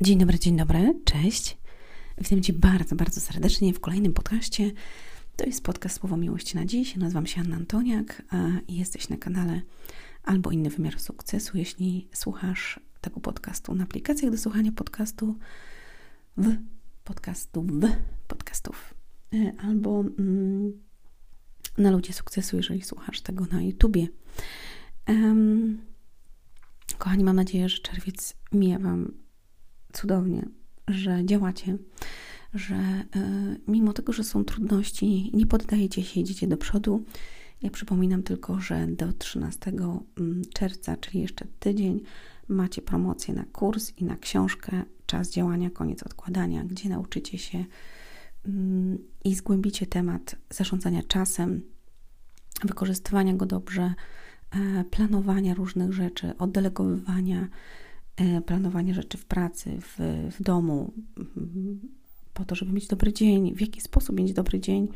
Dzień dobry, dzień dobry, cześć. Witam Cię bardzo, bardzo serdecznie w kolejnym podcaście. To jest podcast Słowo Miłości na Dziś. Nazywam się Anna Antoniak i jesteś na kanale albo inny wymiar sukcesu, jeśli słuchasz tego podcastu na aplikacjach do słuchania podcastu w podcastu w podcastów e, albo mm, na Ludzie Sukcesu, jeżeli słuchasz tego na YouTubie. Um, kochani, mam nadzieję, że czerwiec mija Wam cudownie, że działacie, że y, mimo tego, że są trudności, nie poddajecie się, idziecie do przodu. Ja przypominam tylko, że do 13 mm, czerwca, czyli jeszcze tydzień, macie promocję na kurs i na książkę Czas działania, koniec odkładania, gdzie nauczycie się mm, i zgłębicie temat zarządzania czasem, wykorzystywania go dobrze, e, planowania różnych rzeczy, oddelegowywania, e, planowania rzeczy w pracy, w, w domu, mm, po to, żeby mieć dobry dzień, w jaki sposób mieć dobry dzień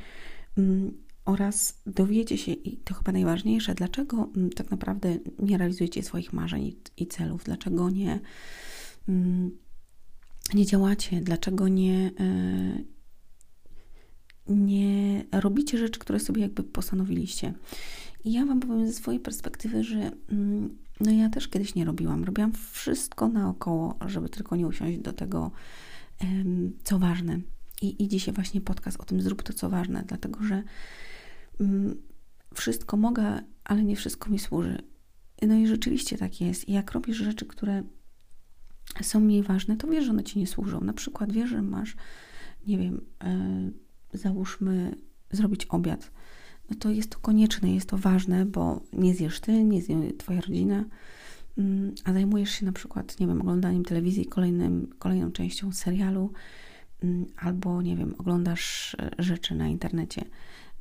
mm, oraz dowiecie się, i to chyba najważniejsze, dlaczego tak naprawdę nie realizujecie swoich marzeń i celów, dlaczego nie, nie działacie, dlaczego nie, e, nie robicie rzeczy, które sobie jakby postanowiliście. I ja Wam powiem ze swojej perspektywy, że mm, no ja też kiedyś nie robiłam. Robiłam wszystko naokoło, żeby tylko nie usiąść do tego, co ważne. I, I dzisiaj właśnie podcast o tym zrób to, co ważne, dlatego że mm, wszystko mogę, ale nie wszystko mi służy. No i rzeczywiście tak jest. I jak robisz rzeczy, które są mniej ważne, to wiesz, że one ci nie służą. Na przykład wiesz, że masz, nie wiem, yy, załóżmy, zrobić obiad. No to jest to konieczne, jest to ważne, bo nie zjesz ty, nie zje twoja rodzina, yy, a zajmujesz się na przykład, nie wiem, oglądaniem telewizji, kolejnym, kolejną częścią serialu, yy, albo, nie wiem, oglądasz e, rzeczy na internecie.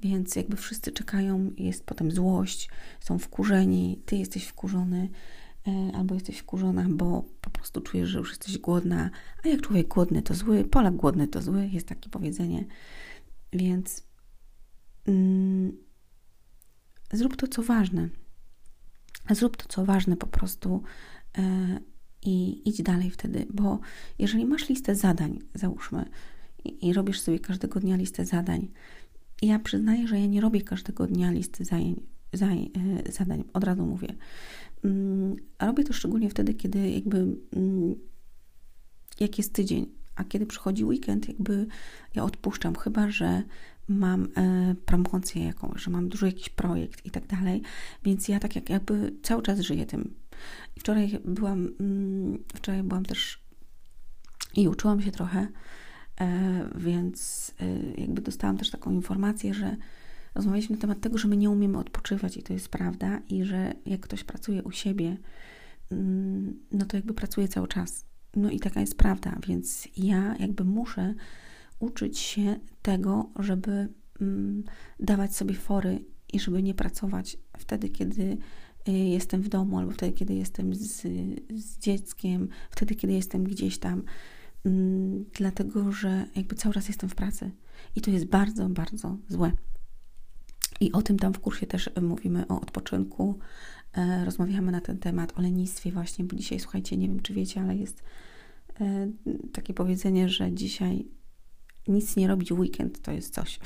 Więc jakby wszyscy czekają, jest potem złość, są wkurzeni, ty jesteś wkurzony, E, albo jesteś wkurzona, bo po prostu czujesz, że już jesteś głodna, a jak człowiek głodny to zły, Polak głodny to zły, jest takie powiedzenie. Więc mm, zrób to, co ważne. Zrób to, co ważne po prostu e, i idź dalej wtedy, bo jeżeli masz listę zadań, załóżmy, i, robisz sobie każdego dnia listę zadań, ja przyznaję, że ja nie robię każdego dnia listy zajęć, zaj, e, zadań, od razu mówię. Mm, a robię to szczególnie wtedy, kiedy jakby mm, jak jest tydzień, a kiedy przychodzi weekend, jakby ja odpuszczam, chyba że mam e, promocję jakąś, że mam dużo jakiś projekt i tak dalej, więc ja tak jak jakby cały czas żyję tym. Wczoraj byłam, mm, wczoraj byłam też i uczyłam się trochę, e, więc e, jakby dostałam też taką informację, że rozmawialiśmy na temat tego, że my nie umiemy odpoczywać i to jest prawda, i że jak ktoś pracuje u siebie, mm, no to jakby pracuje cały czas. No i taka jest prawda, więc ja jakby muszę uczyć się tego, żeby mm, dawać sobie fory i żeby nie pracować wtedy, kiedy y, jestem w domu, albo wtedy, kiedy jestem z, z dzieckiem, wtedy, kiedy jestem gdzieś tam, mm, dlatego że jakby cały czas jestem w pracy. I to jest bardzo, bardzo złe. I o tym tam w kursie też mówimy o odpoczynku. E, rozmawiamy na ten temat, o lenistwie właśnie, bo dzisiaj, słuchajcie, nie wiem czy wiecie, ale jest e, takie powiedzenie, że dzisiaj nic nie robić w weekend to jest coś.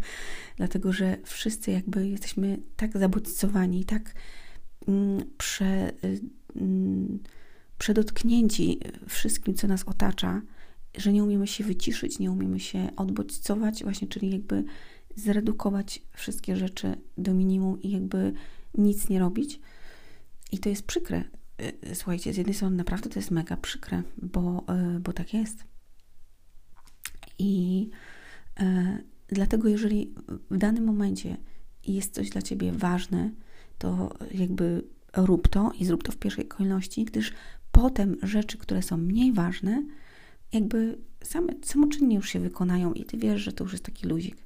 Dlatego, że wszyscy jakby jesteśmy tak zabodźcowani, tak mm, prze, mm, przedotknięci wszystkim, co nas otacza, że nie umiemy się wyciszyć, nie umiemy się odbodźcować, właśnie, czyli jakby zredukować wszystkie rzeczy do minimum i jakby nic nie robić. I to jest przykre. Y, słuchajcie, z jednej strony naprawdę to jest mega przykre, bo, y, bo tak jest. I e, dlatego, jeżeli w danym momencie jest coś dla ciebie ważne, to jakby rób to i zrób to w pierwszej kolejności, gdyż potem rzeczy, które są mniej ważne, jakby same, samoczynnie już się wykonają i ty wiesz, że to już jest taki luzik.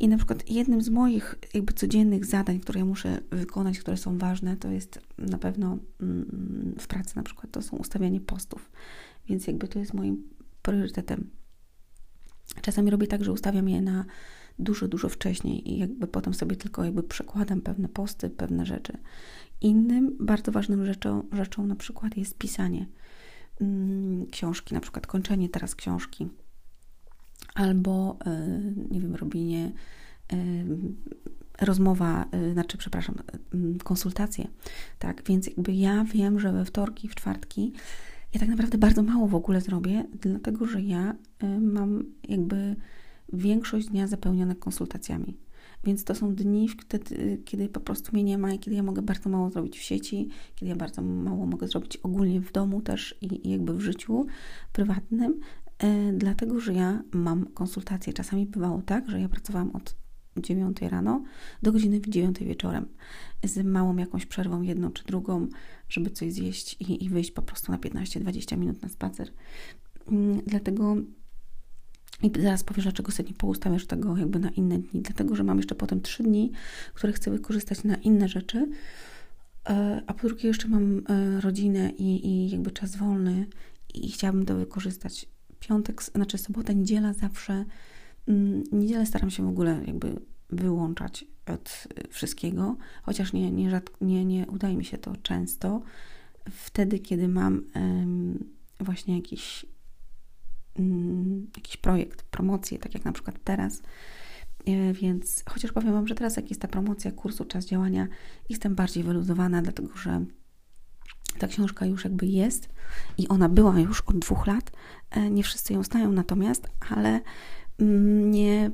I na przykład jednym z moich jakby codziennych zadań, które ja muszę wykonać, które są ważne, to jest na pewno mm, w pracy na przykład, to są ustawianie postów. Więc jakby to jest moim priorytetem. Czasami robię tak, że ustawiam je na dużo, dużo wcześniej i jakby potem sobie tylko jakby przekładam pewne posty, pewne rzeczy. Innym bardzo ważną rzeczą, rzeczą na przykład jest pisanie. mm, książki, na przykład kończenie teraz książki, albo, nie wiem, robienie rozmowa, znaczy, przepraszam, konsultacje, tak, więc jakby ja wiem, że we wtorki, w czwartki ja tak naprawdę bardzo mało w ogóle zrobię, dlatego że ja mam jakby większość dnia zapełnione konsultacjami. Więc to są dni, wtedy, kiedy po prostu mnie nie ma i kiedy ja mogę bardzo mało zrobić w sieci, kiedy ja bardzo mało mogę zrobić ogólnie w domu też i, i jakby w życiu prywatnym, e, dlatego że ja mam konsultacje. Czasami bywało tak, że ja pracowałam od 9 rano do godziny 9 wieczorem z małą jakąś przerwą, jedną czy drugą, żeby coś zjeść i, i wyjść po prostu na 15-20 minut na spacer. Mm, dlatego i zaraz powiesz, dlaczego sobie nie poustawiasz tego jakby na inne dni. Dlatego, że mam jeszcze potem trzy dni, które chcę wykorzystać na inne rzeczy. E, a po drugie, jeszcze mam e, rodzinę i, i jakby czas wolny i chciałabym to wykorzystać. Piątek, znaczy sobota, niedziela zawsze. Mm, niedzielę staram się w ogóle jakby wyłączać od wszystkiego, chociaż nie, nie, rzadko, nie, nie udaje mi się to często. Wtedy, kiedy mam właśnie jakiś Mm, jakiś projekt, promocję, tak jak na przykład teraz. E, więc chociaż powiem Wam, że teraz jak jest ta promocja kursu Czas Działania, jestem bardziej wyluzowana, dlatego że ta książka już jakby jest i ona była już od dwóch lat. E, nie wszyscy ją znają natomiast, ale nie,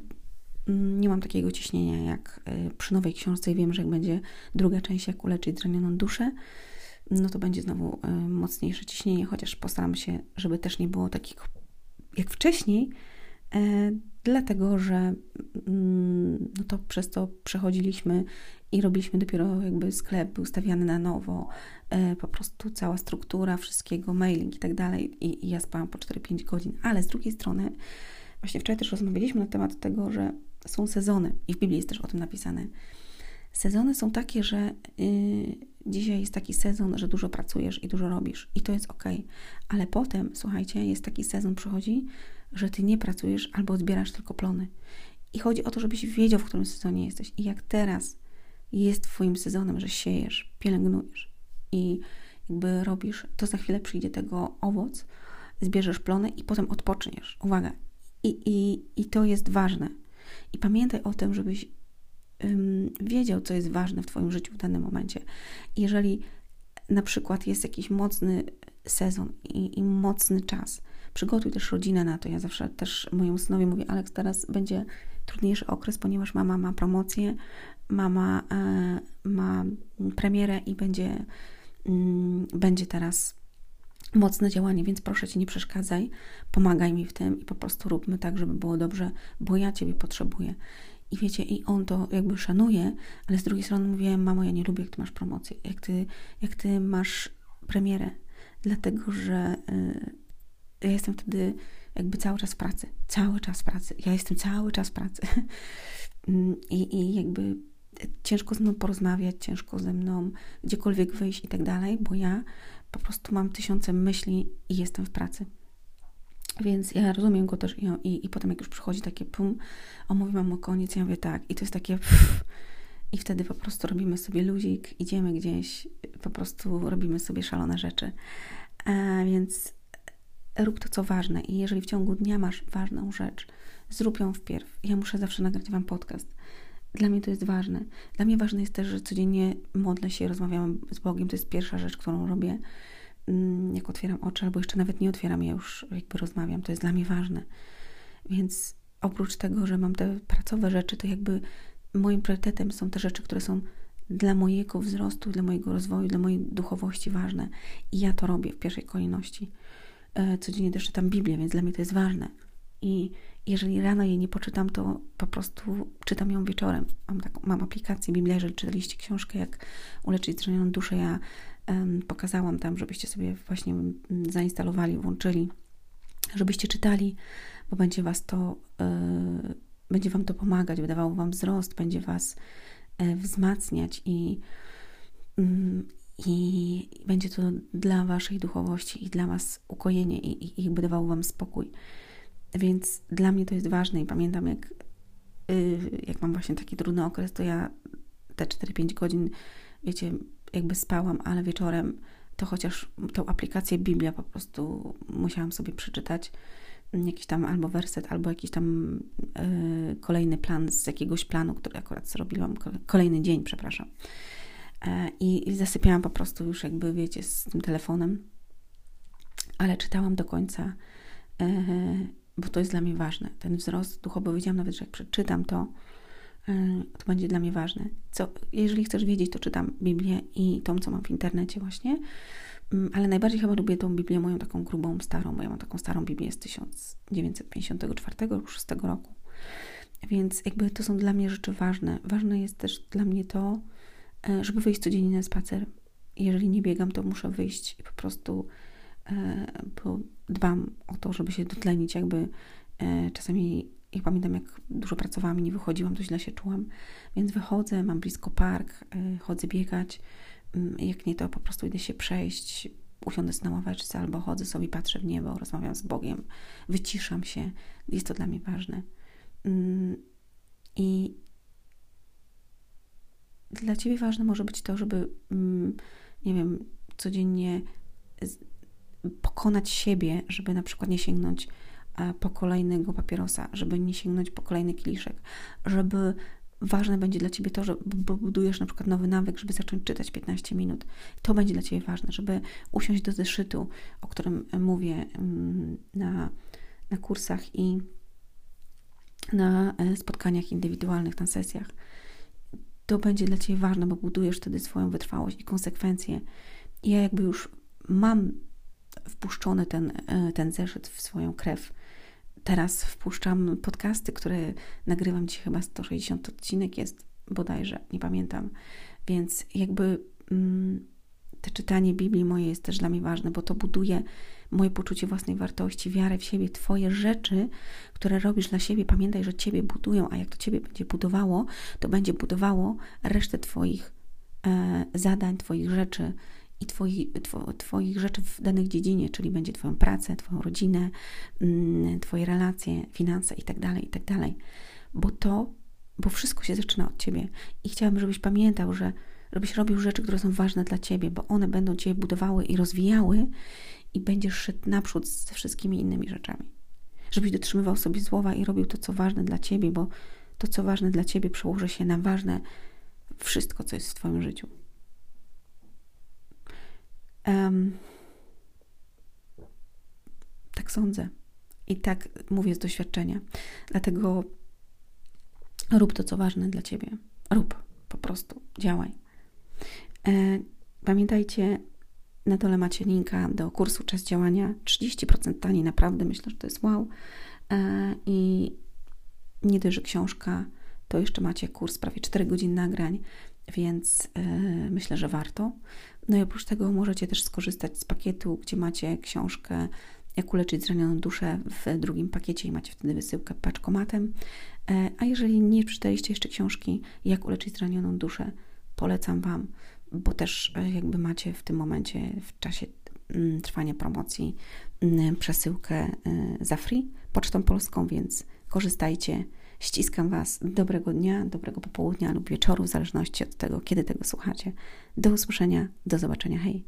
mm, nie mam takiego ciśnienia jak e, przy nowej książce i wiem, że jak będzie druga część, jak uleczyć zranioną duszę, no to będzie znowu mocniejsze ciśnienie, chociaż postaram się, żeby też nie było takich jak wcześniej, e, dlatego że mm, no to przez to przechodziliśmy i robiliśmy dopiero jakby sklep był stawiany na nowo, e, po prostu cała struktura wszystkiego, mailing i tak dalej i ja spałam po 4-5 godzin, ale z drugiej strony właśnie wczoraj też rozmawialiśmy na temat tego, że są sezony i w Biblii jest też o tym napisane. Sezony są takie, że yy, dzisiaj jest taki sezon, że dużo pracujesz i dużo robisz i to jest ok, ale potem, słuchajcie, jest taki sezon przychodzi, że ty nie pracujesz albo odbierasz tylko plony. I chodzi o to, żebyś wiedział, w którym sezonie jesteś. I jak teraz jest Twoim sezonem, że siejesz, pielęgnujesz i jakby robisz, to za chwilę przyjdzie tego owoc, zbierzesz plony i potem odpoczniesz. Uwaga. I, i, i to jest ważne. I pamiętaj o tym, żebyś wiedział, co jest ważne w Twoim życiu w danym momencie. Jeżeli na przykład jest jakiś mocny sezon i, i mocny czas, przygotuj też rodzinę na to. Ja zawsze też mojemu synowi mówię, Aleks, teraz będzie trudniejszy okres, ponieważ mama ma promocję, mama e, ma premierę i będzie, mm, będzie teraz mocne działanie, więc proszę Cię, nie przeszkadzaj, pomagaj mi w tym i po prostu róbmy tak, żeby było dobrze, bo ja Ciebie potrzebuję. I wiecie, i on to jakby szanuje, ale z drugiej strony mówię, mamo, ja nie lubię, jak ty masz promocję, jak ty, jak ty masz premierę, dlatego że y, ja jestem wtedy jakby cały czas w pracy, cały czas w pracy. Ja jestem cały czas w pracy. I, I jakby ciężko ze mną porozmawiać, ciężko ze mną gdziekolwiek wyjść i tak dalej, bo ja po prostu mam tysiące myśli i jestem w pracy. Więc ja rozumiem go też i, i, i potem jak już przychodzi takie pum, on mówi, mam koniec, ja mówię tak i to jest takie pff, i wtedy po prostu robimy sobie luzik, idziemy gdzieś, po prostu robimy sobie szalone rzeczy. A więc rób to, co ważne i jeżeli w ciągu dnia masz ważną rzecz, zrób ją wpierw. Ja muszę zawsze nagrać Wam podcast. Dla mnie to jest ważne. Dla mnie ważne jest też, że codziennie modlę się, rozmawiam z Bogiem. To jest pierwsza rzecz, którą robię Mm, jak otwieram oczy, albo jeszcze nawet nie otwieram, ja już jakby rozmawiam, to jest dla mnie ważne. Więc oprócz tego, że mam te pracowe rzeczy, to jakby moim priorytetem są te rzeczy, które są dla mojego wzrostu, dla mojego rozwoju, dla mojej duchowości ważne. I ja to robię w pierwszej kolejności. E, codziennie też czytam Biblię, więc dla mnie to jest ważne. I jeżeli rano jej nie poczytam, to po prostu czytam ją wieczorem. Mam, taką, mam aplikację Biblia, jeżeli czytaliście książkę, jak uleczyć zranioną duszę, ja pokazałam tam, żebyście sobie właśnie zainstalowali, włączyli, żebyście czytali, bo będzie was to, e, będzie wam to pomagać, wydawało wam wzrost, będzie was e, wzmacniać i, mm, i będzie to dla waszej duchowości i dla was ukojenie i, i, i wam spokój. Więc dla mnie to jest ważne i pamiętam, jak, y, jak mam właśnie taki trudny okres, to ja te 4-5 godzin, wiecie, jakby spałam, ale wieczorem to chociaż tą aplikację Biblia po prostu musiałam sobie przeczytać jakiś tam albo werset, albo jakiś tam y, kolejny plan z jakiegoś planu, który akurat zrobiłam, kolejny dzień, przepraszam. E, i, I zasypiałam po prostu już jakby, wiecie, z tym telefonem, ale czytałam do końca, e, bo to jest dla mnie ważne. Ten wzrost duchowy, wiedziałam nawet, że jak przeczytam to, e, to będzie dla mnie ważne. Co, jeżeli chcesz wiedzieć, to czytam Biblię i tą, co mam w internecie właśnie, mm, ale najbardziej chyba lubię tą Biblię moją taką grubą, starą, bo ja mam taką starą Biblię z 1954 lub 6 roku. Więc jakby to są dla mnie rzeczy ważne. Ważne jest też dla mnie to, E, żeby wyjść codziennie na spacer. Jeżeli nie biegam, to muszę wyjść i po prostu bo dbam o to, żeby się dotlenić. Jakby e, czasami, jak pamiętam, jak dużo pracowałam i nie wychodziłam, to źle się czułam. Więc wychodzę, mam blisko park, chodzę biegać. Mm, jak nie, to po prostu idę się przejść, usiądę na ławeczce albo chodzę sobie, patrzę w niebo, rozmawiam z Bogiem, wyciszam się. Jest to dla mnie ważne. Mm, I dla ciebie ważne może być to, żeby, mm, nie wiem, codziennie pokonać siebie, żeby na przykład nie sięgnąć e, po kolejnego papierosa, żeby nie sięgnąć po kolejny kieliszek, żeby ważne będzie dla Ciebie to, że budujesz na przykład nowy nawyk, żeby zacząć czytać 15 minut. To będzie dla Ciebie ważne, żeby usiąść do zeszytu, o którym mówię mm, na, na kursach i na e, spotkaniach indywidualnych, na sesjach to będzie dla Ciebie ważne, bo budujesz wtedy swoją wytrwałość i konsekwencje. Ja jakby już mam wpuszczony ten, e, ten zeszyt w swoją krew. Teraz wpuszczam podcasty, które nagrywam dzisiaj chyba 160 odcinek jest bodajże, nie pamiętam. Więc jakby mm, te czytanie Biblii moje jest też dla mnie ważne, bo to buduje moje poczucie własnej wartości, wiarę w siebie, Twoje rzeczy, które robisz dla siebie, pamiętaj, że Ciebie budują, a jak to Ciebie będzie budowało, to będzie budowało resztę Twoich e, zadań, Twoich rzeczy i twoich, two, twoich rzeczy w danej dziedzinie, czyli będzie Twoją pracę, Twoją rodzinę, mm, Twoje relacje, finanse itd., tak itd., tak bo to, bo wszystko się zaczyna od Ciebie i chciałabym, żebyś pamiętał, że żebyś robił rzeczy, które są ważne dla Ciebie, bo one będą Cię budowały i rozwijały i będziesz szedł naprzód ze wszystkimi innymi rzeczami. Żebyś dotrzymywał sobie słowa i robił to, co ważne dla ciebie, bo to, co ważne dla ciebie, przełoży się na ważne wszystko, co jest w Twoim życiu. Um, tak sądzę. I tak mówię z doświadczenia. Dlatego rób to, co ważne dla ciebie. Rób po prostu, działaj. E, pamiętajcie, na dole macie linka do kursu Czas Działania. 30% taniej, naprawdę myślę, że to jest wow. E, I nie dość, że książka, to jeszcze macie kurs prawie 4 godzin nagrań, więc e, myślę, że warto. No i oprócz tego możecie też skorzystać z pakietu, gdzie macie książkę Jak uleczyć zranioną duszę w drugim pakiecie i macie wtedy wysyłkę paczkomatem. E, a jeżeli nie przeczytaliście jeszcze książki Jak uleczyć zranioną duszę, polecam Wam bo też e, jakby macie w tym momencie, w czasie mm, trwania promocji, mm, przesyłkę e, za free pocztą polską, więc korzystajcie. Ściskam Was. Dobrego dnia, dobrego popołudnia lub wieczoru, w zależności od tego, kiedy tego słuchacie. Do usłyszenia, do zobaczenia. Hej!